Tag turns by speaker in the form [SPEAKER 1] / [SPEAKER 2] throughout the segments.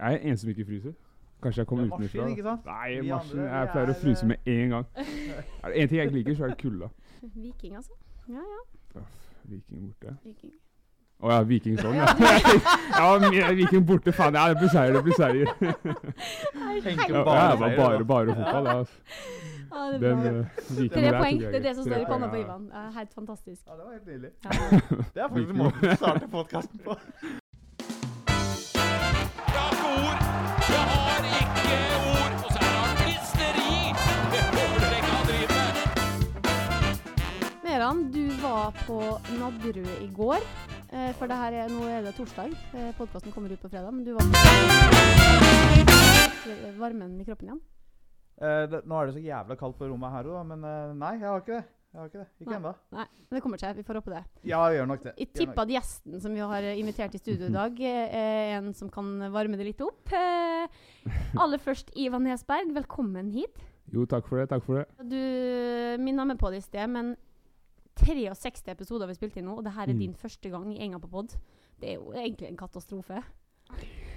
[SPEAKER 1] Jeg er en som ikke fryser. Kanskje jeg kommer
[SPEAKER 2] er
[SPEAKER 1] utenfra.
[SPEAKER 2] ikke sant?
[SPEAKER 1] Nei,
[SPEAKER 2] Vi
[SPEAKER 1] marsjen.
[SPEAKER 2] andre,
[SPEAKER 1] Jeg pleier å fryse
[SPEAKER 2] eh,
[SPEAKER 1] med en gang. Er det én ting jeg ikke liker, så er det kulda.
[SPEAKER 3] Viking, altså. Ja, ja.
[SPEAKER 1] Viking borte.
[SPEAKER 3] Viking.
[SPEAKER 1] Å ja, Viking sånn, ja. ja, Viking borte, faen. Ja, det blir seier, det blir seier.
[SPEAKER 2] Tenker
[SPEAKER 1] Ja,
[SPEAKER 2] bare
[SPEAKER 1] det var bare, bare fotball, det. Altså.
[SPEAKER 3] Ja, det er
[SPEAKER 1] Den uh,
[SPEAKER 3] Tre poeng. Det er det som står i panna på. Ivan. Helt fantastisk.
[SPEAKER 2] Ja, det var helt nydelig.
[SPEAKER 3] Ja.
[SPEAKER 2] Det er faktisk måten å starte podkasten på.
[SPEAKER 3] Meran, du var på Nadderud i går. Eh, for det her er, nå er det torsdag. Eh, Podkasten kommer ut på fredag. Men du var på Varmen i kroppen igjen?
[SPEAKER 2] Eh, det, nå er det så jævla kaldt på rommet her òg, men eh, nei, jeg har ikke det. Jeg har ikke det. Ikke ennå.
[SPEAKER 3] Nei, men det kommer seg. Vi får håpe det.
[SPEAKER 2] Ja, jeg gjør nok det.
[SPEAKER 3] Jeg tipper at gjesten som vi har invitert i studio i dag, eh, er en som kan varme det litt opp. Eh, aller først Ivan Nesberg, velkommen hit.
[SPEAKER 1] Jo, takk for det. Takk for det.
[SPEAKER 3] Du minna meg på det i sted, men 63 episoder vi spilt inn nå, og det her er
[SPEAKER 1] Mm.
[SPEAKER 3] din første gang i Enga på pod. Det er jo egentlig en katastrofe.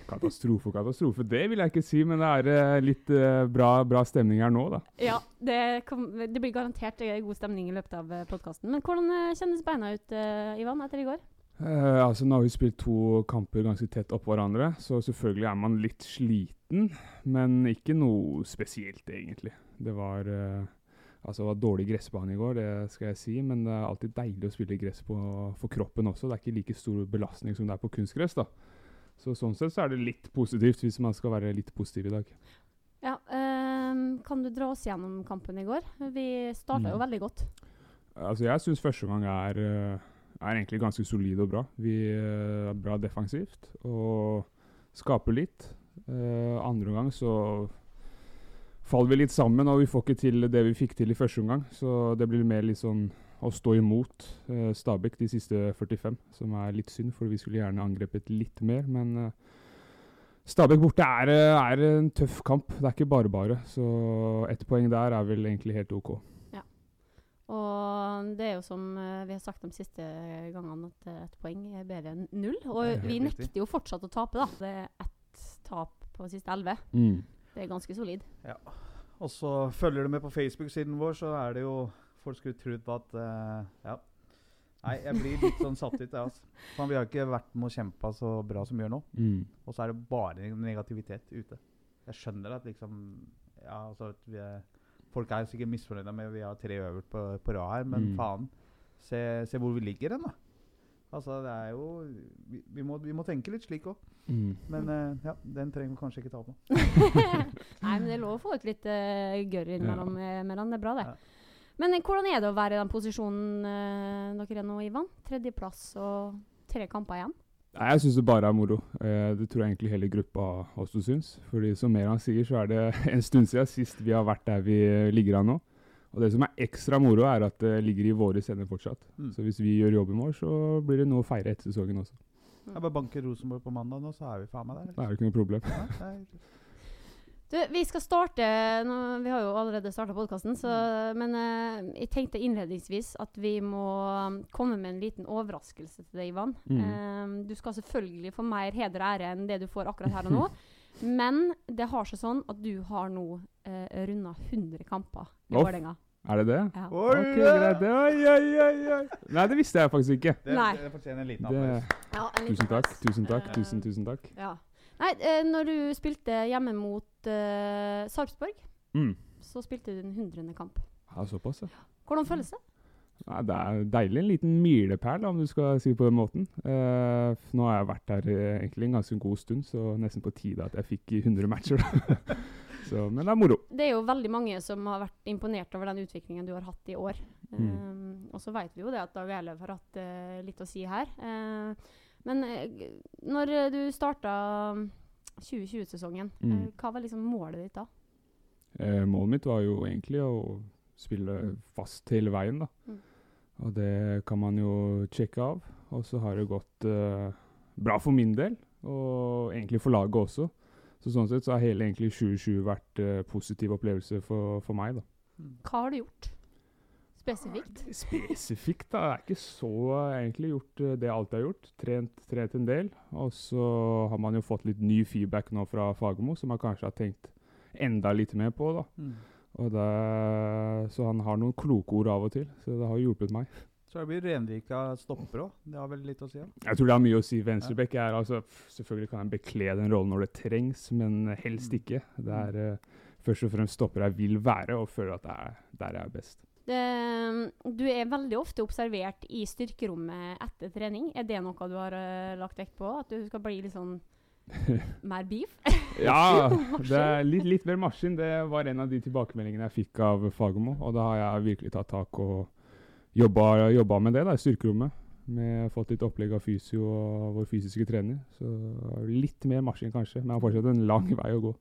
[SPEAKER 1] Katastrofe og katastrofe, det vil jeg ikke si, men det er eh, litt eh, bra, bra stemning her nå, da.
[SPEAKER 3] Ja, det, kom, det blir garantert eh, god stemning i løpet av podkasten. Men hvordan kjennes beina ut, Ivan, etter i går?
[SPEAKER 1] Uh, altså Nå har vi spilt to kamper ganske tett oppå hverandre, så selvfølgelig er man litt sliten. Men ikke noe spesielt, egentlig. Det var, eh, altså, det var dårlig gressbane i går, det skal jeg si. Men det er alltid deilig å spille gress på, for kroppen også. Det er ikke like stor belastning som det er på kunstgress. da. Så Sånn sett så er det litt positivt, hvis man skal være litt positiv i dag.
[SPEAKER 3] Ja, øh, Kan du dra oss gjennom kampen i går? Vi starta jo
[SPEAKER 1] Mm.
[SPEAKER 3] veldig godt.
[SPEAKER 1] Altså Jeg syns første gang er, eh, er egentlig ganske solid og bra. Vi eh, er bra defensivt og skaper litt. Uh, andre gang så faller vi litt sammen, og vi får ikke til det vi fikk til i første omgang. Så det blir mer litt sånn å stå imot eh, Stabæk de siste 45, som er litt synd, for vi skulle gjerne angrepet litt mer. Men eh, Stabæk borte er, er en tøff kamp. Det er ikke bare bare. Så ett poeng der er vel egentlig helt OK.
[SPEAKER 3] Og det er jo som eh, vi har sagt de siste gangene, at eh, et poeng er bedre enn null. Og vi nekter jo fortsatt å tape, da. Det er ett tap på siste elleve.
[SPEAKER 1] Mm.
[SPEAKER 3] Det er ganske solid.
[SPEAKER 2] Og så følger du med på Facebook-siden vår, så er det jo Folk skulle trodd på at uh, Ja. Nei, jeg blir litt sånn satt ut, jeg, altså. Vi har ikke vært med og kjempa så bra som vi gjør nå.
[SPEAKER 1] Mm.
[SPEAKER 2] Og så er det bare negativitet ute. Jeg skjønner at liksom Ja, altså at vi er, Folk er sikkert misfornøyde med vi har tre øverst på, på rad her, men
[SPEAKER 1] Mm.
[SPEAKER 2] faen. Se, se hvor vi ligger hen, da. Altså, det er jo Vi, vi, må, vi må tenke litt slik òg.
[SPEAKER 1] Mm.
[SPEAKER 2] Men uh, ja, den trenger vi kanskje ikke ta på.
[SPEAKER 3] Nei, men det er lov å få ut litt uh, gørr innimellom. Ja. mellom. Det er bra, det.
[SPEAKER 2] Ja.
[SPEAKER 3] Men eh, hvordan er det å være i den posisjonen uh, dere er nå, Ivan? Tredjeplass og tre kamper igjen?
[SPEAKER 1] Nei, Jeg syns det bare er moro. Uh, det tror jeg egentlig hele gruppa også syns. Fordi som Meran sier, så er det en stund siden sist vi har vært der vi ligger an nå. Og det som er ekstra moro, er at det ligger i våre scener fortsatt.
[SPEAKER 2] Mm.
[SPEAKER 1] Så hvis vi gjør jobben vår, så blir det noe å feire etter sesongen også.
[SPEAKER 2] Jeg bare banker Rosenborg på mandag nå, så er vi faen meg der.
[SPEAKER 1] Da er det ikke noe problem.
[SPEAKER 2] Ja,
[SPEAKER 3] Du, vi skal starte nå, Vi har jo allerede starta podkasten, men uh, jeg tenkte innledningsvis at vi må um, komme med en liten overraskelse til deg, Ivan.
[SPEAKER 1] Mm.
[SPEAKER 3] Eh, du skal selvfølgelig få mer heder og ære enn det du får akkurat her og nå. men det har seg sånn at du har nå eh, runda 100 kamper i
[SPEAKER 1] Off.
[SPEAKER 3] Vålerenga.
[SPEAKER 1] Er det det?
[SPEAKER 3] Ja.
[SPEAKER 2] Oi,
[SPEAKER 1] okay,
[SPEAKER 2] ja.
[SPEAKER 1] greit. Oi, oi, oi, oi. Nei, det visste jeg faktisk ikke.
[SPEAKER 2] Det,
[SPEAKER 3] Nei.
[SPEAKER 2] det fortjener en liten applaus.
[SPEAKER 3] Ja,
[SPEAKER 1] tusen takk, tusen takk,
[SPEAKER 3] Uh,
[SPEAKER 1] tusen, tusen takk.
[SPEAKER 3] Ja. Nei, eh, når du spilte hjemme mot eh, Sarpsborg,
[SPEAKER 1] Mm.
[SPEAKER 3] så spilte du den 100. kamp.
[SPEAKER 1] Ja, såpass, ja.
[SPEAKER 3] Hvordan føles det?
[SPEAKER 1] Nei, det er deilig. En liten milepæl, om du skal si det på den måten. Uh, nå har jeg vært der eh, egentlig en ganske god stund, så nesten på tide at jeg fikk 100 matcher. så, men det er moro.
[SPEAKER 3] Det er jo veldig mange som har vært imponert over den utviklingen du har hatt i år.
[SPEAKER 1] Mm.
[SPEAKER 3] Um, og så vet vi jo det at Dag Eilev har hatt uh, litt å si her. Uh, men når du starta 2020-sesongen,
[SPEAKER 1] Mm.
[SPEAKER 3] eh, hva var liksom målet ditt da?
[SPEAKER 1] Målet mitt var jo egentlig å spille fast hele veien, da.
[SPEAKER 3] Mm.
[SPEAKER 1] Og det kan man jo sjekke av. Og så har det gått uh, bra for min del, og egentlig for laget også. Så sånn sett så har hele egentlig 2020 vært uh, positiv opplevelse for, for meg, da.
[SPEAKER 3] Hva har du gjort Spesifikt.
[SPEAKER 1] Spesifikt, da. Jeg er ikke så egentlig gjort uh, det jeg alltid har gjort. Trent, trent en del. Og så har man jo fått litt ny feedback nå fra Fagermo, som man kanskje har tenkt enda litt mer på. da.
[SPEAKER 2] Mm.
[SPEAKER 1] Og det, så han har noen kloke ord av og til, så det har hjulpet meg.
[SPEAKER 2] Så det blir Renvika stopper òg. Det har vel litt å si? Ja.
[SPEAKER 1] Jeg tror det har mye å si. Venstrebekk er altså Selvfølgelig kan jeg bekle den rollen når det trengs, men helst
[SPEAKER 2] Mm.
[SPEAKER 1] ikke. Det er eh, først og fremst stopper jeg vil være, og føler at det er der jeg er best.
[SPEAKER 3] Det, du er veldig ofte observert i styrkerommet etter trening. Er det noe du har uh, lagt vekt på? At du skal bli litt sånn mer beef?
[SPEAKER 1] Ja, det er litt, litt mer maskin. Det var en av de tilbakemeldingene jeg fikk av Fagermo. Og da har jeg virkelig tatt tak og jobba, jobba med det da, i styrkerommet. Med fått litt opplegg av fysio og vår fysiske trener. Så litt mer maskin kanskje, men jeg har fortsatt en lang vei å gå.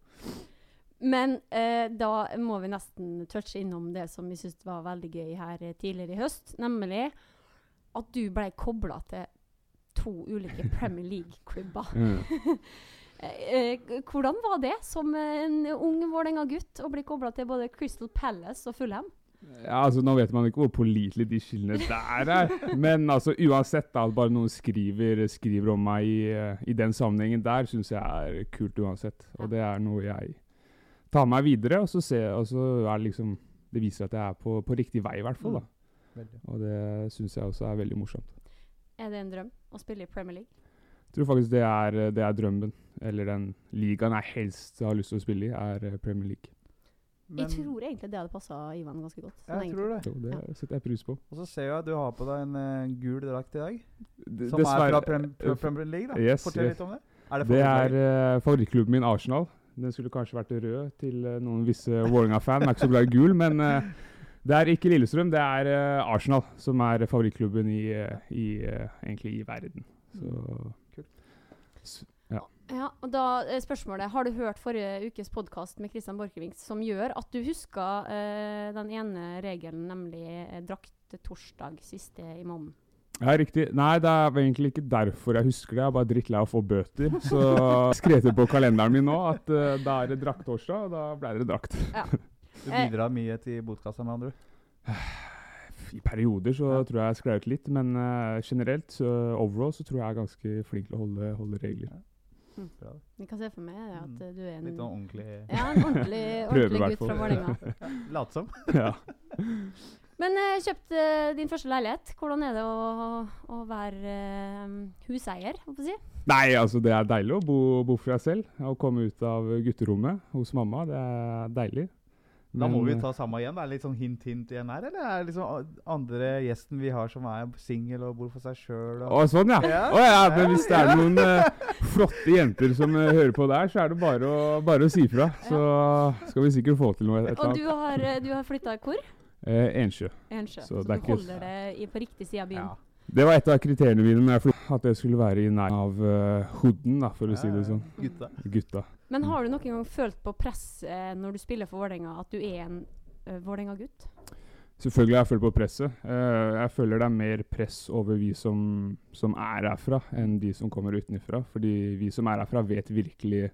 [SPEAKER 3] Men eh, da må vi nesten touche innom det som vi syntes var veldig gøy her tidligere i høst. Nemlig at du ble kobla til to ulike Premier League-klubber.
[SPEAKER 1] Mm.
[SPEAKER 3] Eh, eh, hvordan var det som en ung Vålerenga-gutt å bli kobla til både Crystal Palace og Fulham?
[SPEAKER 1] Ja, altså Nå vet man ikke hvor pålitelige de skillene der er. Men altså uansett, da, at bare noen skriver, skriver om meg i, eh, i den sammenhengen der, syns jeg er kult uansett. Og det er noe jeg tar meg videre. Og så, ser, og så er det liksom Det viser at jeg er på, på riktig vei, i hvert fall. da. Og det syns jeg også er veldig morsomt.
[SPEAKER 3] Er det en drøm å spille i Premier League?
[SPEAKER 1] Jeg tror faktisk det er, det er drømmen. Eller den ligaen jeg helst har lyst til å spille i, er eh, Premier League.
[SPEAKER 2] Men-
[SPEAKER 3] jeg tror egentlig det hadde passa Ivan ganske godt. sånn
[SPEAKER 2] Jeg
[SPEAKER 3] egentlig.
[SPEAKER 2] tror det.
[SPEAKER 1] Jo, det setter jeg pris på.
[SPEAKER 2] Og så ser jeg at du har på deg en uh, gul drakt i dag.
[SPEAKER 1] D-
[SPEAKER 2] Som er fra
[SPEAKER 1] dessverre-
[SPEAKER 2] Prem fra Premier League. da.
[SPEAKER 1] Yes,
[SPEAKER 2] Fortell
[SPEAKER 1] yes.
[SPEAKER 2] litt om det. Er det,
[SPEAKER 1] Det er uh, favorittklubben min, Arsenal. Den skulle kanskje vært rød til uh, noen visse Vålerenga-fan. Er ikke så glad i gul, men eh, det er ikke Lillestrøm, det er eh, Arsenal som er favorittklubben i, eh, i, eh, egentlig i verden. Så
[SPEAKER 2] Kult.
[SPEAKER 1] S-
[SPEAKER 3] Ja, og da er spørsmålet Har du hørt forrige ukes podkast med Christian Borchgrevink som gjør at du husker eh, den ene regelen, nemlig eh, drakt torsdag siste i måneden?
[SPEAKER 1] Ja, riktig. Nei, det er egentlig ikke derfor jeg husker det. Jeg er bare drittlei av å få bøter. Så skrev det på kalenderen min nå at uh, da er det drakttorsdag, og da ble det drakt.
[SPEAKER 2] Du bidrar mye til botkassa, med andre ord.
[SPEAKER 1] I perioder så
[SPEAKER 2] Ja.
[SPEAKER 1] tror jeg jeg sklei ut litt, men uh, generelt, så overall, så tror jeg jeg er ganske flink til å holde, holde regler.
[SPEAKER 2] Mm.
[SPEAKER 3] Jeg kan se for meg det, at
[SPEAKER 2] Mm.
[SPEAKER 3] eh, du er en,
[SPEAKER 2] Litt sånn ordentlig
[SPEAKER 3] ja, en ordentlig, ordentlig gutt fra. Vålerenga.
[SPEAKER 2] Lat som.
[SPEAKER 1] ja.
[SPEAKER 3] Men eh, kjøpt eh, din første leilighet. Hvordan er det å, å være uh, huseier? Si?
[SPEAKER 1] Nei, altså det er deilig å bo, bo for seg selv. Å komme ut av gutterommet hos mamma, det er deilig.
[SPEAKER 2] Da må vi ta samme igjen. Det er litt sånn hint-hint igjen her, eller er det liksom andre gjesten vi har som er singel og bor for seg sjøl?
[SPEAKER 1] Å, sånn, ja.
[SPEAKER 2] Ja.
[SPEAKER 1] Å, ja. Men hvis det er noen uh, flotte jenter som uh, hører på der, så er det bare å, bare å si fra. Så skal vi sikkert få til noe. Et
[SPEAKER 3] Og
[SPEAKER 1] eller
[SPEAKER 3] du har, eh, du har flytta hvor?
[SPEAKER 1] Eh, Ensjø.
[SPEAKER 3] Ensjø.
[SPEAKER 1] Så
[SPEAKER 3] Så, du
[SPEAKER 1] ikke-
[SPEAKER 3] holder det i, på riktig side av byen.
[SPEAKER 2] Ja.
[SPEAKER 1] Det var et av kriteriene mine når jeg at jeg skulle være i nærheten av uh, hooden, da, for å si det sånn.
[SPEAKER 2] Gutta.
[SPEAKER 1] Gutta.
[SPEAKER 3] Men har du noen gang følt på press eh, når du spiller for Vålerenga, at du er en uh, Vålerenga-gutt?
[SPEAKER 1] Selvfølgelig har jeg følt på presset. Uh, jeg føler det er mer press over vi som, som er herfra, enn de som kommer utenfra. Fordi vi som er herfra, vet virkelig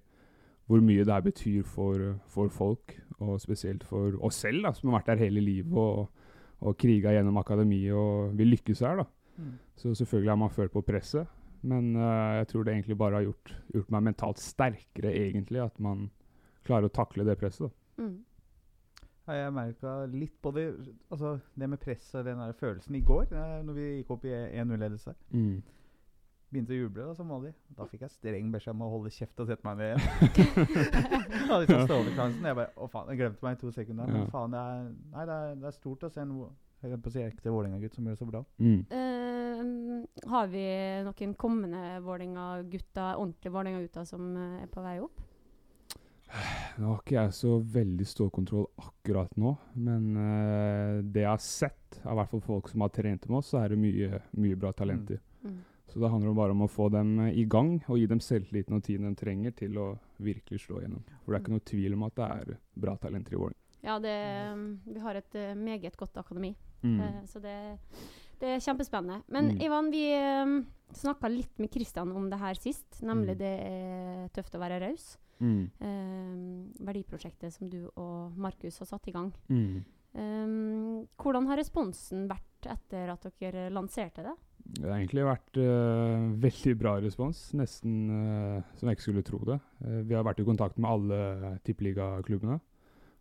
[SPEAKER 1] hvor mye det her betyr for, for folk, og spesielt for oss selv, da, som har vært der hele livet og, og kriga gjennom akademiet og vil lykkes her. da.
[SPEAKER 2] Mm.
[SPEAKER 1] Så selvfølgelig har man følt på presset, men uh, jeg tror det egentlig bare har gjort, gjort meg mentalt sterkere, egentlig, at man klarer å takle det presset. da.
[SPEAKER 3] Mm.
[SPEAKER 2] Ja, jeg merka litt på det altså det med press og den der følelsen i går, eh, når vi gikk opp i 1-0-ledelse.
[SPEAKER 1] Mm.
[SPEAKER 2] Begynte å juble da, som vanlig. Da fikk jeg streng beskjed om å holde kjeft og sette meg ned igjen. Jeg hadde liksom stålekransen. Jeg bare Å, faen. Jeg glemte meg i to sekunder. Men
[SPEAKER 1] Ja.
[SPEAKER 2] faen, det er, nei, det er, det er stort å se en jeg på å si ekte Vålerenga-gutt som gjør det så bra.
[SPEAKER 1] Mm.
[SPEAKER 3] Eh, har vi noen kommende Vålerenga-gutter, ordentlige Vålerenga-gutter som eh, er på vei opp?
[SPEAKER 1] Nå har ikke jeg så veldig stålkontroll akkurat nå, men uh, det jeg har sett, av hvert fall folk som har trent med oss, så er det mye, mye bra talenter.
[SPEAKER 3] Mm.
[SPEAKER 1] Så det handler bare om å få dem eh, i gang og gi dem selvtilliten og tiden de trenger til å virkelig slå igjennom. For det er ikke noe tvil om at det er bra talenter i Vålerenga.
[SPEAKER 3] Ja, det, vi har et meget godt akademi,
[SPEAKER 1] Mm.
[SPEAKER 3] uh, så det, det er kjempespennende. Men
[SPEAKER 1] Mm.
[SPEAKER 3] Ivan, vi um, snakka litt med Kristian om det her sist, nemlig
[SPEAKER 1] Mm.
[SPEAKER 3] det er tøft å være raus.
[SPEAKER 1] Mm.
[SPEAKER 3] Um, verdiprosjektet som du og Markus har satt i gang.
[SPEAKER 1] Mm.
[SPEAKER 3] Um, hvordan har responsen vært etter at dere lanserte det?
[SPEAKER 1] Det har egentlig vært uh, veldig bra respons, nesten uh, som jeg ikke skulle tro det. Uh, vi har vært i kontakt med alle tippeligaklubbene.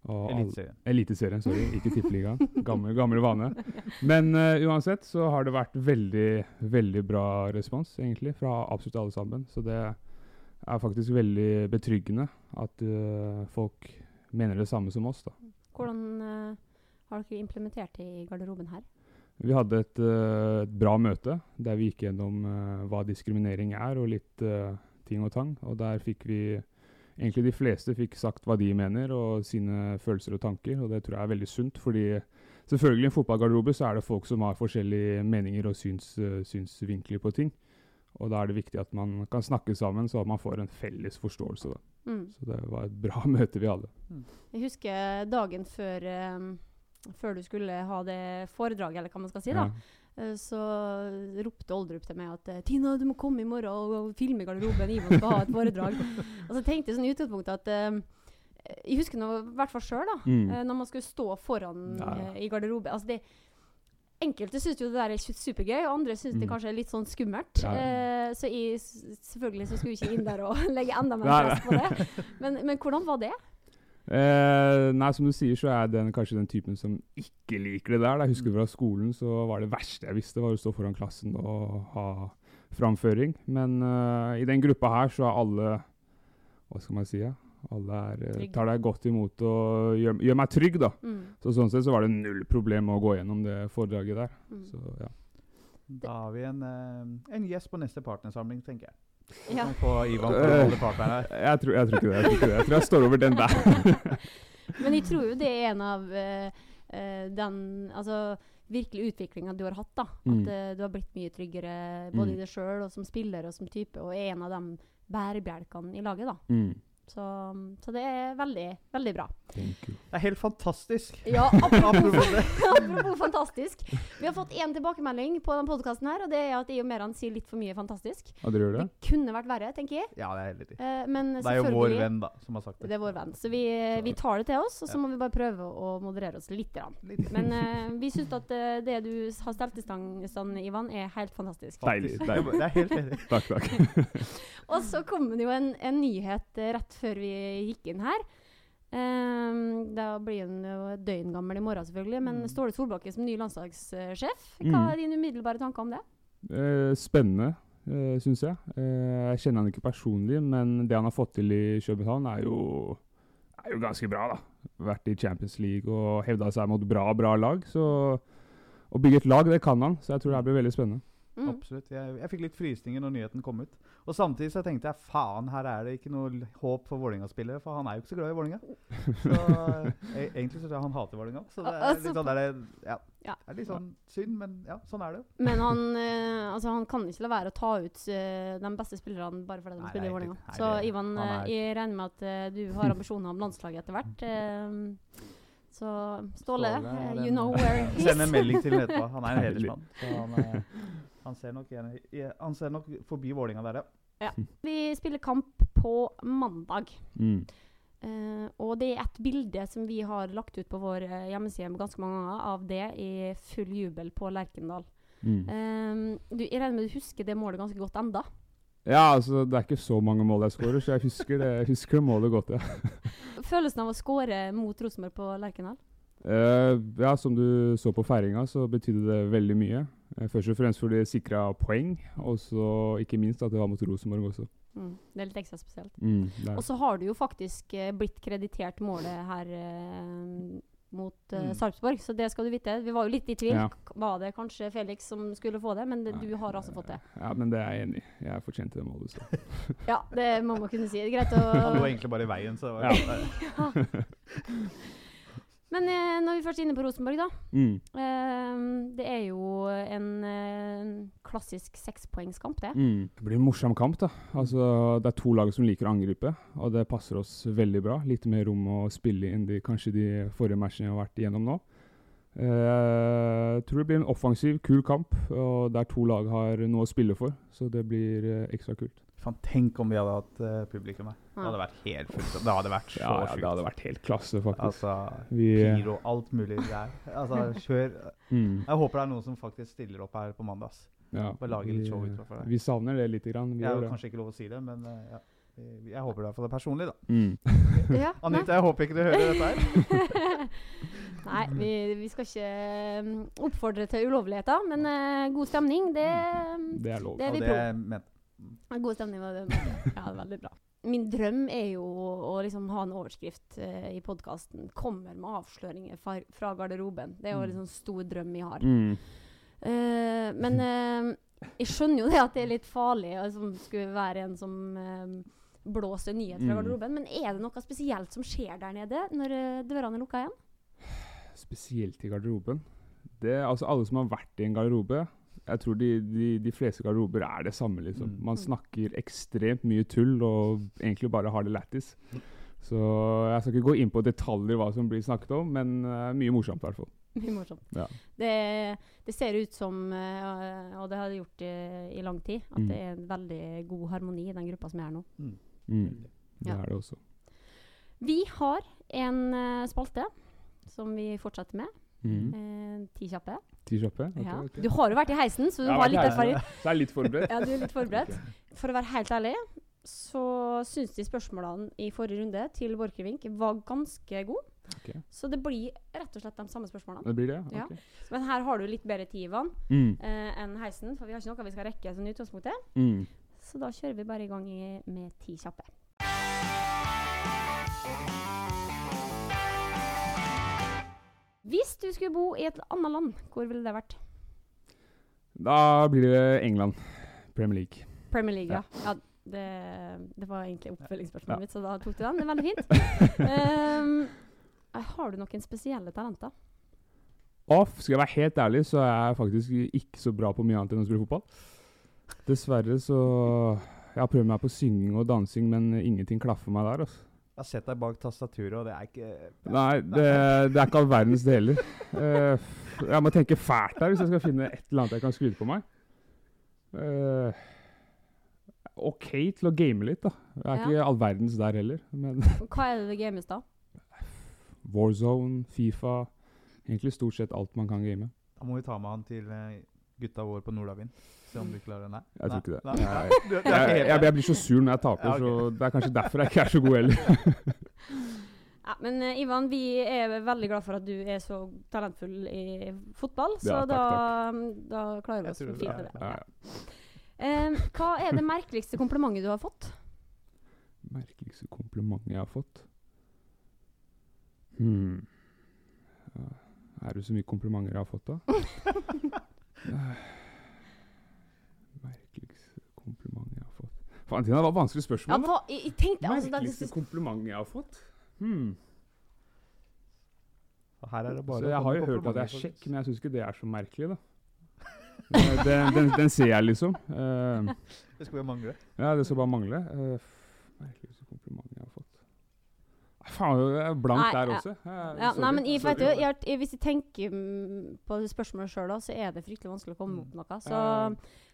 [SPEAKER 2] Eliteserien.
[SPEAKER 1] Eliteserien, sorry, ikke Tippeligaen. Gammel, gammel vane. Men uh, uansett så har det vært veldig, veldig bra respons, egentlig, fra absolutt alle sammen. Så det er faktisk veldig betryggende at uh, folk mener det samme som oss, da.
[SPEAKER 3] Hvordan uh, har dere implementert det i garderoben her?
[SPEAKER 1] Vi hadde et, et bra møte der vi gikk gjennom hva diskriminering er, og litt ting og tang. Og der fikk vi Egentlig de fleste fikk sagt hva de mener, og sine følelser og tanker. Og det tror jeg er veldig sunt, fordi selvfølgelig i en fotballgarderobe så er det folk som har forskjellige meninger og syns, eh, synsvinkler på ting. Og da er det viktig at man kan snakke sammen, så man får en felles forståelse. Da.
[SPEAKER 3] Mm.
[SPEAKER 1] Så det var et bra møte vi hadde.
[SPEAKER 3] Jeg husker dagen før, um, før du skulle ha det foredraget, eller hva man skal si. da.
[SPEAKER 1] Ja.
[SPEAKER 3] Eh, Så ropte Oldrup til meg at eh, 'Tina, du må komme i morgen og, og filme i garderoben. Ivan skal ha et foredrag.' og så tenkte jeg sånn i utgangspunktet at eh, Jeg husker nå i hvert fall sjøl, da.
[SPEAKER 1] Mm.
[SPEAKER 3] når man skulle stå foran
[SPEAKER 1] Ja, ja.
[SPEAKER 3] i garderoben. Altså det, enkelte syns jo det der er supergøy, og andre syns det
[SPEAKER 1] Mm.
[SPEAKER 3] kanskje er litt sånn skummelt.
[SPEAKER 1] Ja.
[SPEAKER 3] Eh, så jeg, selvfølgelig så skulle jeg ikke inn der og legge enda mer press på det. Men, men hvordan var det?
[SPEAKER 1] Eh, nei, som du sier, så er jeg den, kanskje den typen som ikke liker det der. Jeg husker fra skolen så var det verste jeg visste, var å stå foran klassen og ha framføring. Men eh, i den gruppa her så er alle Hva skal man si? Ja? Alle er, eh, tar deg godt imot og gjør, gjør meg trygg, da.
[SPEAKER 3] Mm.
[SPEAKER 1] Så sånn sett så var det null problem å gå gjennom det foredraget der.
[SPEAKER 3] Mm.
[SPEAKER 1] Så ja.
[SPEAKER 2] Da har vi en, eh, en gjest på neste partnersamling, tenker jeg.
[SPEAKER 3] Ja.
[SPEAKER 2] På Ivan til å holde partneren her.
[SPEAKER 1] Jeg, tror, jeg tror ikke det. Jeg tror, ikke det. jeg tror jeg står over den der.
[SPEAKER 3] Men jeg tror jo det er en av eh, eh, den altså, virkelig utviklinga du har hatt. da. At
[SPEAKER 1] Mm.
[SPEAKER 3] eh, du har blitt mye tryggere både
[SPEAKER 1] Mm.
[SPEAKER 3] i deg sjøl og som spiller og som type, og er en av de bærebjelkene i laget. da.
[SPEAKER 1] Mm.
[SPEAKER 3] Så, så det er veldig, veldig bra.
[SPEAKER 2] Det er helt fantastisk.
[SPEAKER 3] Ja, apropos,
[SPEAKER 2] Apropos
[SPEAKER 3] fantastisk. Vi har fått én tilbakemelding på denne podkasten, og det er at jeg og Meran sier litt for mye fantastisk.
[SPEAKER 1] Ja, det?
[SPEAKER 3] Det kunne vært verre, tenker jeg.
[SPEAKER 2] Ja, det er helt riktig.
[SPEAKER 3] Eh, men
[SPEAKER 2] Det er jo vår venn, da, som har sagt det.
[SPEAKER 3] Det er vår venn. Så vi, vi tar det til oss, og så
[SPEAKER 2] Ja.
[SPEAKER 3] må vi bare prøve å moderere oss litt.
[SPEAKER 2] Litt.
[SPEAKER 3] Men eh, vi syns at eh, det du har stelt i stand, Ivan, er helt fantastisk.
[SPEAKER 1] Deilig, deilig.
[SPEAKER 2] Det er helt enig.
[SPEAKER 1] Takk, takk.
[SPEAKER 3] Og så kom det jo en, en nyhet Rett rett før vi gikk inn her. Um, da blir han jo et døgn gammel i morgen, selvfølgelig. Men
[SPEAKER 2] Mm.
[SPEAKER 3] Ståle Solbakken som ny landslagssjef, hva
[SPEAKER 1] Mm.
[SPEAKER 3] er dine umiddelbare tanker om det?
[SPEAKER 1] Eh, spennende, uh, syns jeg. Eh, jeg kjenner han ikke personlig, men det han har fått til i København, er jo, er jo ganske bra. da. Vært i Champions League og hevda seg mot bra, bra lag. Så å bygge et lag, det kan han. Så jeg tror det her blir veldig spennende.
[SPEAKER 3] Mm.
[SPEAKER 2] Absolutt. Jeg, jeg fikk litt frysninger når nyheten kom ut. Og samtidig så tenkte jeg faen, her er det ikke noe håp for Vålerenga-spillere, for han er jo ikke så glad i Vålerenga. Så e egentlig så tror jeg han hater Vålerenga. Så det er
[SPEAKER 3] Altså,
[SPEAKER 2] litt sånn, der, det- ja,
[SPEAKER 3] Ja.
[SPEAKER 2] det er litt sånn synd, men ja, sånn er det jo.
[SPEAKER 3] Men han, eh, altså, han kan ikke la være å ta ut eh, de beste spillerne bare fordi de
[SPEAKER 2] Nei,
[SPEAKER 3] spiller i
[SPEAKER 2] er
[SPEAKER 3] Vålerenga. Så Ivan, eh,
[SPEAKER 2] er-
[SPEAKER 3] jeg regner med at eh, du har ambisjoner om landslaget etter hvert. eh, så Ståle,
[SPEAKER 2] Ståle
[SPEAKER 3] eh, you know where he is.
[SPEAKER 2] Send en melding til ham etterpå. Han er en hedersmann. Så han, eh, han, ser nok, igjen- han ser nok forbi Vålinga der, ja.
[SPEAKER 3] Vi spiller kamp på mandag.
[SPEAKER 1] Mm.
[SPEAKER 3] Uh, og det er et bilde som vi har lagt ut på vår eh, hjemmeside ganske mange ganger, av det i full jubel på Lerkendal.
[SPEAKER 1] Mm.
[SPEAKER 3] Uh, du, jeg regner med du husker det målet ganske godt enda?
[SPEAKER 1] Ja, altså, det er ikke så mange mål jeg skårer, så jeg husker det, jeg husker det målet godt, ja.
[SPEAKER 3] Følelsen av å skåre mot Rosenborg på Lerkendal?
[SPEAKER 1] Uh, ja, som du så på feiringa, så betydde det veldig mye. Eh, først og fremst fordi det sikra poeng, og så ikke minst at det var mot Rosenborg også.
[SPEAKER 3] Mm, det er litt ekstra spesielt.
[SPEAKER 1] Mm,
[SPEAKER 3] Og så har du jo faktisk eh, blitt kreditert målet her eh, mot eh,
[SPEAKER 2] Mm.
[SPEAKER 3] Sarpsborg, så det skal du vite. Vi var jo litt i tvil.
[SPEAKER 1] Ja.
[SPEAKER 3] Var det kanskje Felix som skulle få det, men det, du har altså fått det.
[SPEAKER 1] Ja, men det er jeg enig i. Jeg fortjente det målet. Så.
[SPEAKER 3] Ja, det må man kunne si. Det er greit
[SPEAKER 2] Han lå egentlig bare i veien, så det var
[SPEAKER 1] Ja.
[SPEAKER 3] Men eh, når vi først er inne på Rosenborg, da.
[SPEAKER 1] Mm.
[SPEAKER 3] Eh, det er jo en eh, klassisk sekspoengskamp, det.
[SPEAKER 1] Mm. Det blir en morsom kamp. da. Altså, Det er to lag som liker å angripe, og det passer oss veldig bra. Litt mer rom å spille inn de, kanskje de forrige matchene jeg har vært igjennom nå. Eh, Jeg tror det blir en offensiv, kul kamp, og der to lag har noe å spille for. Så det blir eh, ekstra kult.
[SPEAKER 2] Faen, tenk om vi hadde hatt uh, publikum her. Det hadde vært helt fullt. Det hadde vært så
[SPEAKER 1] Ja, ja,
[SPEAKER 2] sjukt.
[SPEAKER 1] det hadde vært helt klasse, faktisk.
[SPEAKER 2] Altså,
[SPEAKER 1] Vi,
[SPEAKER 2] pyro, alt mulig der. Altså, kjør.
[SPEAKER 1] mm,
[SPEAKER 2] Jeg håper det er noen som faktisk stiller opp her på mandags.
[SPEAKER 1] ja,
[SPEAKER 2] Bare lager litt show utover fra det.
[SPEAKER 1] Vi savner det lite grann. Vi
[SPEAKER 2] Jeg har
[SPEAKER 1] det.
[SPEAKER 2] kanskje ikke lov å si det, men uh, ja. Jeg håper det er fått det personlig, da.
[SPEAKER 1] Mm.
[SPEAKER 3] Ja.
[SPEAKER 2] Anita, jeg håper ikke du hører dette her.
[SPEAKER 3] Nei, vi, vi skal ikke um, oppfordre til ulovligheter, men uh, god stemning, det,
[SPEAKER 1] Det er lov.
[SPEAKER 3] Det er
[SPEAKER 2] Og
[SPEAKER 3] vi
[SPEAKER 2] det
[SPEAKER 3] pro.
[SPEAKER 2] mente
[SPEAKER 3] God stemning var det. Ja, det er veldig bra. Min drøm er jo å liksom ha en overskrift eh, i podkasten 'Kommer med avsløringer fra, fra garderoben'. Det er jo
[SPEAKER 2] Mm.
[SPEAKER 3] en liksom stor drøm vi har.
[SPEAKER 1] Mm.
[SPEAKER 3] Eh, men eh, jeg skjønner jo det at det er litt farlig å liksom, skulle være en som eh, blåser nyhet fra
[SPEAKER 1] Mm.
[SPEAKER 3] garderoben. Men er det noe spesielt som skjer der nede når eh, dørene er lukka igjen?
[SPEAKER 1] Spesielt i garderoben. Det, altså Alle som har vært i en garderobe Jeg tror de, de, de fleste garderober er det samme. liksom.
[SPEAKER 2] Mm.
[SPEAKER 1] Man snakker ekstremt mye tull og egentlig bare har det lættis. Så jeg skal ikke gå inn på detaljer hva som blir snakket om, men uh, mye morsomt i hvert fall.
[SPEAKER 3] Mye morsomt.
[SPEAKER 1] Ja.
[SPEAKER 3] Det, det ser ut som, uh, og det har det gjort i, i lang tid, at
[SPEAKER 1] Mm.
[SPEAKER 3] det er en veldig god harmoni i den gruppa som er her nå.
[SPEAKER 1] Mm. Det
[SPEAKER 3] Ja.
[SPEAKER 1] er det også.
[SPEAKER 3] Vi har en uh, spalte som vi fortsetter med.
[SPEAKER 1] Mm.
[SPEAKER 3] Eh, ti kjappe.
[SPEAKER 1] Ti kjappe? Ok,
[SPEAKER 3] Ja.
[SPEAKER 1] ok.
[SPEAKER 3] Du har jo vært i heisen, så du
[SPEAKER 1] har
[SPEAKER 3] litt erfaring.
[SPEAKER 1] Så jeg er litt forberedt.
[SPEAKER 3] Ja, du er litt forberedt. For å være helt ærlig, så syns de spørsmålene i forrige runde til Borchgrevink var ganske gode.
[SPEAKER 1] Ok.
[SPEAKER 3] Så det blir rett og slett de samme spørsmålene.
[SPEAKER 1] Det blir det?
[SPEAKER 3] Ja.
[SPEAKER 1] Ok.
[SPEAKER 3] Men her har du litt bedre tid, Ivan,
[SPEAKER 1] Mm.
[SPEAKER 3] eh, enn heisen. For vi har ikke noe vi skal rekke som utgangspunktet.
[SPEAKER 1] Mm.
[SPEAKER 3] Så da kjører vi bare i gang i, med ti kjappe. Hvis du skulle bo i et annet land, hvor ville det vært?
[SPEAKER 1] Da blir det England. Premier League.
[SPEAKER 3] Premier League, ja.
[SPEAKER 1] Ja.
[SPEAKER 3] ja det, det var egentlig oppfølgingsspørsmålet
[SPEAKER 1] Ja.
[SPEAKER 3] mitt, så da tok du den. Det er veldig fint. um, har du noen spesielle talenter?
[SPEAKER 1] Og skal jeg være helt ærlig, så er jeg faktisk ikke så bra på mye annet enn å spille fotball. Dessverre så Jeg har prøvd meg på synging og dansing, men ingenting klaffer meg der. altså.
[SPEAKER 2] Jeg har sett deg bak tastaturet, og det er ikke
[SPEAKER 1] Nei, det, det er ikke all verdens det heller. Eh, jeg må tenke fælt der hvis jeg skal finne et eller annet jeg kan skryte på meg. Uh, OK til å game litt, da. Jeg er
[SPEAKER 3] Ja.
[SPEAKER 1] ikke all verdens der heller. Men
[SPEAKER 3] Hva er det det games da?
[SPEAKER 1] Warzone, Fifa Egentlig stort sett alt man kan game.
[SPEAKER 2] Da må vi ta med han til eh, gutta våre på Nordavind. Se om du klarer det. Nei.
[SPEAKER 1] Jeg tror ikke det.
[SPEAKER 2] Nei.
[SPEAKER 1] Jeg, jeg, jeg, jeg blir så sur når jeg taper,
[SPEAKER 2] Ja, okay.
[SPEAKER 1] så det er kanskje derfor jeg ikke er så god heller.
[SPEAKER 3] Ja, men eh, Ivan, vi er veldig glad for at du er så talentfull i fotball, så
[SPEAKER 1] Ja, takk,
[SPEAKER 3] da, da klarer vi oss fint med det.
[SPEAKER 1] Ja,
[SPEAKER 3] Ja.
[SPEAKER 1] ja.
[SPEAKER 3] Ehm, hva er det merkeligste komplimentet du har fått?
[SPEAKER 1] Merkeligste komplimentet jeg har fått? Hmm. Er det så mye komplimenter jeg har fått, da? Eh, Merkeligste kompliment jeg har fått Faen, Tina, det var vanskelig spørsmål. Ja,
[SPEAKER 3] hva, jeg, jeg tenkte altså, det,
[SPEAKER 1] Merkeligste
[SPEAKER 3] komplimentet
[SPEAKER 1] kompliment jeg har fått? Hmm.
[SPEAKER 2] Og Her er det bare
[SPEAKER 1] Så jeg har jo hørt at jeg er kjekk, men jeg syns ikke det er så merkelig, da. Eh, Den, den, den ser jeg, liksom.
[SPEAKER 2] Uh. Det skulle bare mangle.
[SPEAKER 1] ja, det skal bare mangle. Uh, merkeligste komplimentet jeg har fått. Faen, jeg er blank
[SPEAKER 3] Nei,
[SPEAKER 1] der
[SPEAKER 3] ja.
[SPEAKER 1] også. Eh,
[SPEAKER 3] ja, nei, men jeg, vet
[SPEAKER 1] Sorry.
[SPEAKER 3] du, jeg, hvis jeg tenker mm, på spørsmålet sjøl, så er det fryktelig vanskelig å komme opp med noe. Så.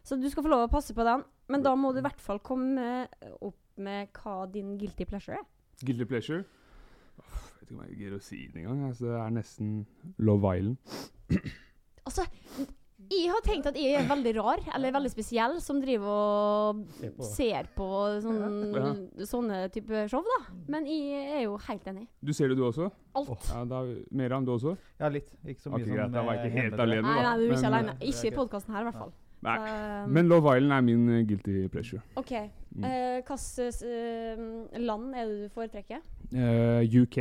[SPEAKER 3] Så du skal få lov å passe på den. Men da må du i hvert fall komme opp med hva din guilty pleasure er.
[SPEAKER 1] Guilty pleasure? Oh, Jeg vet ikke om jeg gidder å si det engang. Altså, det er nesten Love Island.
[SPEAKER 3] Altså, jeg har tenkt at jeg er veldig rar, eller veldig spesiell, som driver og
[SPEAKER 2] Se på.
[SPEAKER 3] ser på sånn, sånne type show, da. Men jeg er jo helt enig.
[SPEAKER 1] Du ser det, du også?
[SPEAKER 3] Alt.
[SPEAKER 1] Ja, da, Meran, du også?
[SPEAKER 2] Ja, litt. Ikke så mye
[SPEAKER 1] okay,
[SPEAKER 2] som
[SPEAKER 1] greit, da var jeg
[SPEAKER 2] eh,
[SPEAKER 1] ikke helt alene.
[SPEAKER 2] da.
[SPEAKER 3] Nei, nei, du er ikke alene.
[SPEAKER 2] eh,
[SPEAKER 3] Ikke i podkasten her, i hvert fall.
[SPEAKER 1] Nei.
[SPEAKER 3] Så,
[SPEAKER 1] Men Love Island er min eh, guilty pleasure.
[SPEAKER 3] OK.
[SPEAKER 1] Mm.
[SPEAKER 3] Eh, Hvilket eh, land er det du foretrekker?
[SPEAKER 1] UK.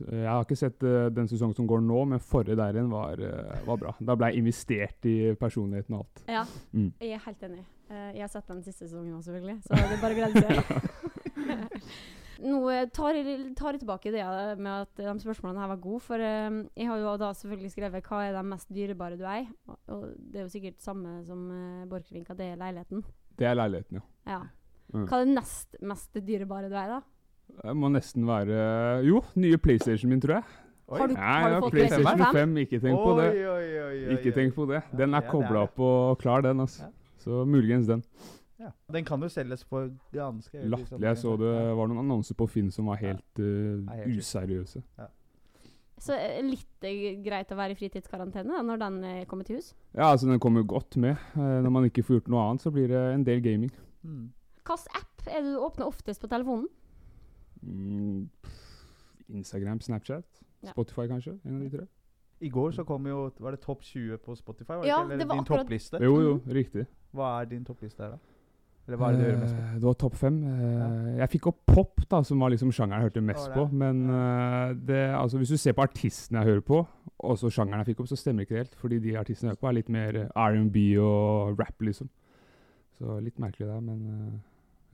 [SPEAKER 1] Jeg har ikke sett den sesongen som går nå, men forrige der igjen var, var bra. Da ble jeg investert i personligheten og alt.
[SPEAKER 3] Ja,
[SPEAKER 1] Mm.
[SPEAKER 3] jeg er helt enig. Jeg har sett den siste sesongen òg, selvfølgelig. Så det er bare å glede seg. Nå tar jeg, tar jeg tilbake det med at de spørsmålene her var gode. For uh, jeg har jo da selvfølgelig skrevet 'Hva er det mest dyrebare du eier?' Og, og det er jo sikkert samme som uh, Borchgrevink, det er leiligheten.
[SPEAKER 1] Det er leiligheten, ja.
[SPEAKER 3] Ja.
[SPEAKER 1] Mm.
[SPEAKER 3] Hva er det nest mest dyrebare du eier, da?
[SPEAKER 1] Det må nesten være Jo, nye PlayStation min, tror jeg.
[SPEAKER 2] Oi.
[SPEAKER 3] Har du-
[SPEAKER 1] Nei,
[SPEAKER 3] har
[SPEAKER 1] ja,
[SPEAKER 3] fått
[SPEAKER 1] PlayStation
[SPEAKER 3] PlayStation
[SPEAKER 1] 5, ikke tenk på det.
[SPEAKER 2] Oi, oi, oi, oi,
[SPEAKER 1] Ikke tenk på det. Den er kobla opp og klar, den. altså.
[SPEAKER 2] Ja.
[SPEAKER 1] Så muligens den.
[SPEAKER 2] Ja. Den kan jo selges for ganske pris,
[SPEAKER 1] Latterlig. Jeg så det var noen annonser på Finn som var helt
[SPEAKER 2] Nei, helt useriøse.
[SPEAKER 1] useriøse.
[SPEAKER 3] Så eh, litt eh, greit å være i fritidskarantene da, når den kommer til hus.
[SPEAKER 1] Ja, altså den kommer jo godt med. Når man ikke får gjort noe annet, så blir det en del gaming.
[SPEAKER 2] Mm.
[SPEAKER 3] Hvilken app er det du åpner oftest på telefonen?
[SPEAKER 1] Mm, pff, Instagram, Snapchat,
[SPEAKER 3] Ja.
[SPEAKER 1] Spotify kanskje. En av de tre.
[SPEAKER 2] I går så kom jo Var det topp 20 på Spotify? Var det
[SPEAKER 3] Ja,
[SPEAKER 2] ikke? Eller
[SPEAKER 3] det var
[SPEAKER 2] din
[SPEAKER 3] akkurat-
[SPEAKER 2] toppliste?
[SPEAKER 1] Jo, jo, riktig.
[SPEAKER 2] Hva er din toppliste her, da? Eller hva er det du hører mest på?
[SPEAKER 1] Eh, Det var topp fem. Eh, Jeg fikk opp pop, da, som var liksom sjangeren jeg hørte mest på. Men eh, det, altså, hvis du ser på artistene jeg hører på, og så sjangeren jeg fikk opp, så stemmer ikke det helt. Fordi de artistene jeg hører på, er litt mer R&B og rap, liksom. Så litt merkelig der, men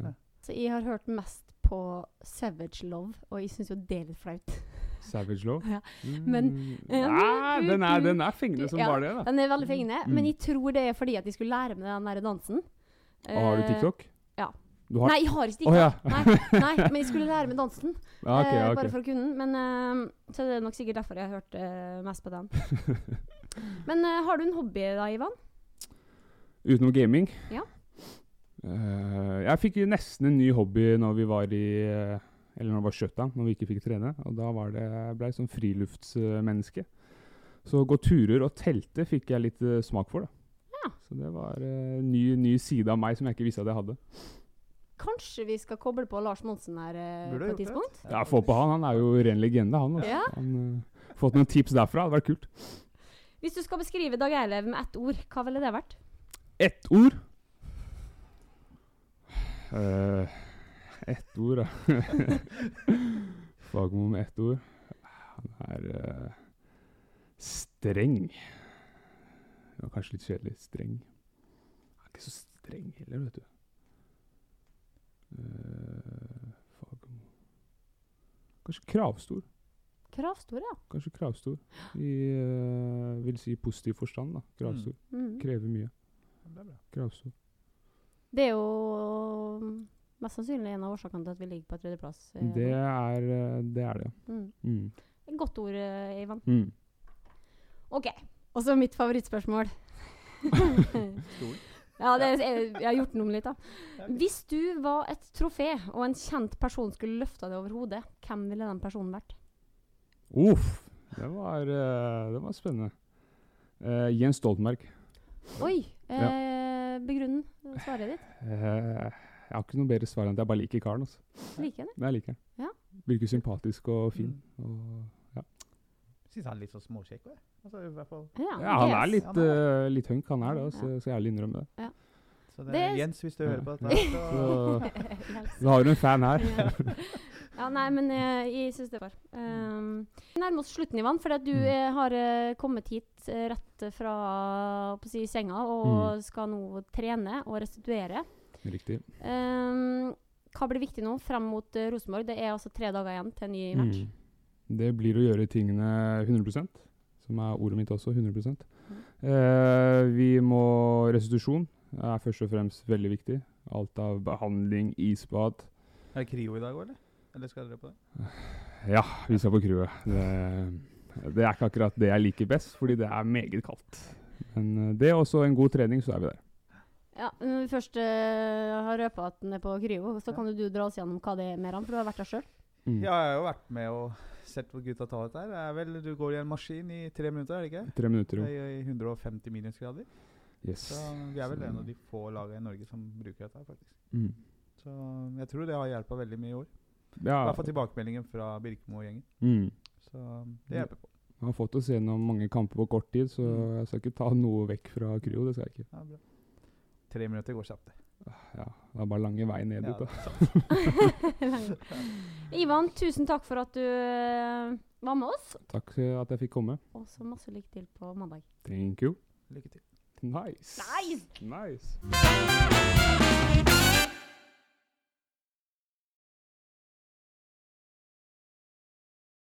[SPEAKER 1] ja.
[SPEAKER 3] Så jeg har hørt mest på Savage Love, og jeg syns jo det er litt flaut.
[SPEAKER 1] Savage Love.
[SPEAKER 3] Ja.
[SPEAKER 1] Mm,
[SPEAKER 3] Men- eh,
[SPEAKER 1] Nei, den er, den er fengende som
[SPEAKER 3] Ja,
[SPEAKER 1] bare det, da.
[SPEAKER 3] Den er veldig fengende,
[SPEAKER 1] Mm.
[SPEAKER 3] men jeg tror det er fordi at de skulle lære meg den der dansen.
[SPEAKER 1] Og har du
[SPEAKER 3] Eh,
[SPEAKER 1] TikTok?
[SPEAKER 3] ja.
[SPEAKER 1] Du har?
[SPEAKER 3] Nei, jeg har ikke TikTok.
[SPEAKER 1] Oh, ja.
[SPEAKER 3] nei, nei, men jeg skulle lære meg dansen.
[SPEAKER 1] ja okay,
[SPEAKER 3] ja,
[SPEAKER 1] okay.
[SPEAKER 3] Bare for å kunne den. Men, eh, så det er nok sikkert derfor jeg har hørt eh, mest på den. Men eh, har du en hobby da, Ivan?
[SPEAKER 1] Utenom gaming?
[SPEAKER 3] Ja.
[SPEAKER 1] Eh, jeg fikk nesten en ny hobby når vi var i eh, Eller når det var skjøtta, når vi ikke fikk trene. Og da var det, jeg ble jeg sånn friluftsmenneske. Så å gå turer og telte fikk jeg litt eh, smak for. da. Så det var en ny, ny side av meg som jeg ikke visste at jeg hadde.
[SPEAKER 3] Kanskje vi skal koble på Lars Monsen her
[SPEAKER 2] uh,
[SPEAKER 3] på et
[SPEAKER 2] tidspunkt? det.
[SPEAKER 1] Ja, Få på han. Han er jo ren legende, han. altså.
[SPEAKER 3] Ja.
[SPEAKER 1] han uh, fått noen tips derfra. Det hadde vært kult.
[SPEAKER 3] Hvis du skal beskrive Dag Eilev med ett ord, hva ville det vært?
[SPEAKER 1] Ett ord. Uh, ett ord, da. Fagmo med ett ord. Han er uh, streng. Var kanskje litt kjedelig. Streng. Han er ikke så streng heller, vet du. Uh, Fagermo Kanskje kravstor.
[SPEAKER 3] Kravstor, ja.
[SPEAKER 1] Kanskje kravstor. I uh, vil si positiv forstand, da. Kravstor.
[SPEAKER 3] Mm.
[SPEAKER 1] Krever mye.
[SPEAKER 2] Det er bra.
[SPEAKER 1] Kravstor.
[SPEAKER 3] Det er jo mest sannsynlig en av årsakene til at vi ligger på tredjeplass. eh,
[SPEAKER 1] Det er eh, det, er det ja.
[SPEAKER 3] mm.
[SPEAKER 1] Mm.
[SPEAKER 3] Et Godt ord, eh, Ivan.
[SPEAKER 1] Mm.
[SPEAKER 3] OK. Og så mitt favorittspørsmål. Ja, det er, jeg har gjort noe med litt, da. Hvis du var et trofé, og en kjent person skulle løfta det over hodet, hvem ville den personen vært?
[SPEAKER 1] Uff, det var, eh, det var spennende. Uh, Jens Stoltenberg.
[SPEAKER 3] Oi! Eh, begrunn svaret ditt.
[SPEAKER 1] Uh, jeg har ikke noe bedre svar enn at jeg bare liker karen. Altså.
[SPEAKER 3] Liker jeg det?
[SPEAKER 1] Men Jeg liker han.
[SPEAKER 3] Ja.
[SPEAKER 1] Virker sympatisk og fin.
[SPEAKER 2] Mm.
[SPEAKER 1] Og,
[SPEAKER 2] Syns han er litt så småkjekk, jeg. Altså, i hvert fall.
[SPEAKER 3] Ja,
[SPEAKER 1] ja, han er litt,
[SPEAKER 2] Han er
[SPEAKER 1] eh, litt hunk, han er det. Så jeg ærlig innrømme det.
[SPEAKER 2] Så det,
[SPEAKER 3] er
[SPEAKER 2] Jens, hvis du hører på dette, så
[SPEAKER 1] Så har du en fan her.
[SPEAKER 3] ja. nei, men jeg, jeg syns det var. Um, nærmer oss slutten, Ivan, for at du
[SPEAKER 1] Mm.
[SPEAKER 3] eh, har eh, kommet hit eh, rett fra på si, senga og skal nå trene og restituere.
[SPEAKER 1] Riktig.
[SPEAKER 3] Um, hva blir viktig nå frem mot uh, Rosenborg? Det er altså tre dager igjen til en ny match.
[SPEAKER 1] Mm. Det blir å gjøre tingene 100% som er ordet mitt også. 100 eh, Vi må Restitusjon er først og fremst veldig viktig. Alt av behandling, isbad.
[SPEAKER 2] Er det Krio i dag òg, eller? Eller skal dere på det?
[SPEAKER 1] Ja, vi skal på krio Det, det er ikke akkurat det jeg liker best, fordi det er meget kaldt. Men eh, det er også en god trening, så er vi der.
[SPEAKER 3] Ja, Når vi først uh, har røpa at den er på Kryo, så kan ja. du dra oss gjennom hva det er mer om, for du har vært der sjøl.
[SPEAKER 1] Mm.
[SPEAKER 2] Ja, jeg har jo vært med og sett hvor gutta tar dette her. Det er vel, Du går i en maskin i tre minutter, er det ikke?
[SPEAKER 1] Tre minutter, jo.
[SPEAKER 2] I, I 150 minusgrader.
[SPEAKER 1] Yes.
[SPEAKER 2] Så vi er vel
[SPEAKER 1] Så-
[SPEAKER 2] en av de få lagene i Norge som bruker dette faktisk.
[SPEAKER 1] Mm.
[SPEAKER 2] Så jeg tror det har hjulpet veldig mye i år. I
[SPEAKER 1] Ja,
[SPEAKER 2] hvert fall tilbakemeldingen fra Birkemo-gjengen.
[SPEAKER 1] mm.
[SPEAKER 2] Så det hjelper på.
[SPEAKER 1] Jeg har fått oss gjennom mange kamper på kort tid, så
[SPEAKER 2] Mm.
[SPEAKER 1] jeg skal ikke ta noe vekk fra Kryo. Det skal jeg ikke.
[SPEAKER 2] Ja, bra. Tre minutter går kjapt, det.
[SPEAKER 1] Ja, det er bare lange vei ned dit. da.
[SPEAKER 3] Ivan, tusen takk for at du eh, var med oss,
[SPEAKER 1] Takk for at jeg fikk komme.
[SPEAKER 3] og så masse lykke til på mandag.
[SPEAKER 1] Thank you.
[SPEAKER 2] Lykke til.
[SPEAKER 1] Nice.
[SPEAKER 3] Nice!
[SPEAKER 1] Nice.